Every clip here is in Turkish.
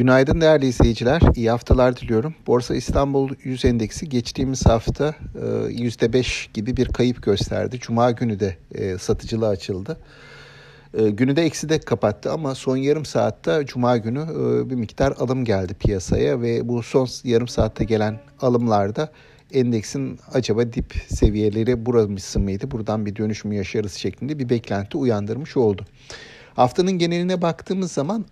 Günaydın değerli izleyiciler. İyi haftalar diliyorum. Borsa İstanbul 100 endeksi geçtiğimiz hafta %5 e, gibi bir kayıp gösterdi. Cuma günü de e, satıcılığa açıldı. E, günü de eksi de kapattı ama son yarım saatte Cuma günü bir miktar alım geldi piyasaya ve bu son yarım saatte gelen alımlarda endeksin acaba dip seviyeleri burası mıydı, buradan bir dönüş mü yaşarız şeklinde bir beklenti uyandırmış oldu. Haftanın geneline baktığımız zaman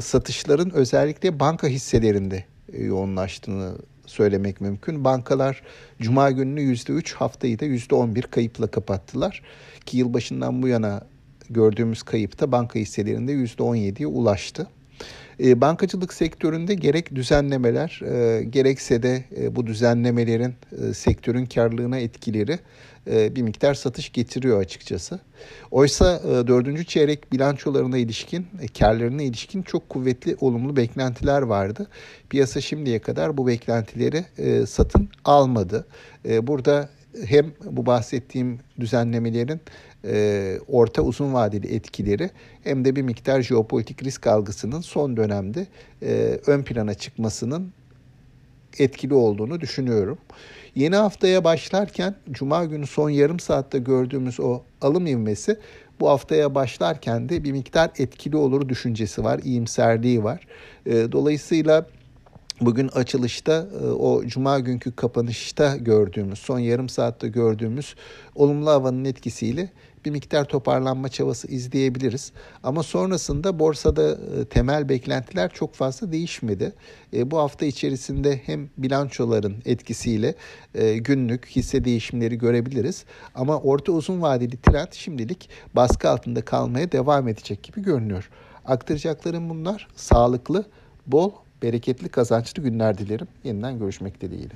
satışların özellikle banka hisselerinde e, yoğunlaştığını söylemek mümkün. Bankalar cuma gününü %3 haftayı da %11 kayıpla kapattılar. Ki yılbaşından bu yana gördüğümüz kayıp da banka hisselerinde %17'ye ulaştı. E, bankacılık sektöründe gerek düzenlemeler e, gerekse de e, bu düzenlemelerin e, sektörün karlılığına etkileri bir miktar satış getiriyor açıkçası. Oysa dördüncü çeyrek bilançolarına ilişkin, karlarına ilişkin çok kuvvetli olumlu beklentiler vardı. Piyasa şimdiye kadar bu beklentileri satın almadı. Burada hem bu bahsettiğim düzenlemelerin e, orta uzun vadeli etkileri hem de bir miktar jeopolitik risk algısının son dönemde e, ön plana çıkmasının etkili olduğunu düşünüyorum. Yeni haftaya başlarken Cuma günü son yarım saatte gördüğümüz o alım ivmesi bu haftaya başlarken de bir miktar etkili olur düşüncesi var, iyimserliği var. E, dolayısıyla Bugün açılışta e, o cuma günkü kapanışta gördüğümüz, son yarım saatte gördüğümüz olumlu havanın etkisiyle bir miktar toparlanma çabası izleyebiliriz. Ama sonrasında borsada e, temel beklentiler çok fazla değişmedi. E, bu hafta içerisinde hem bilançoların etkisiyle günlük hisse değişimleri görebiliriz. Ama orta uzun vadeli trend şimdilik baskı altında kalmaya devam edecek gibi görünüyor. Aktaracaklarım bunlar. Sağlıklı, bol bereketli kazançlı günler dilerim. Yeniden görüşmek dileğiyle.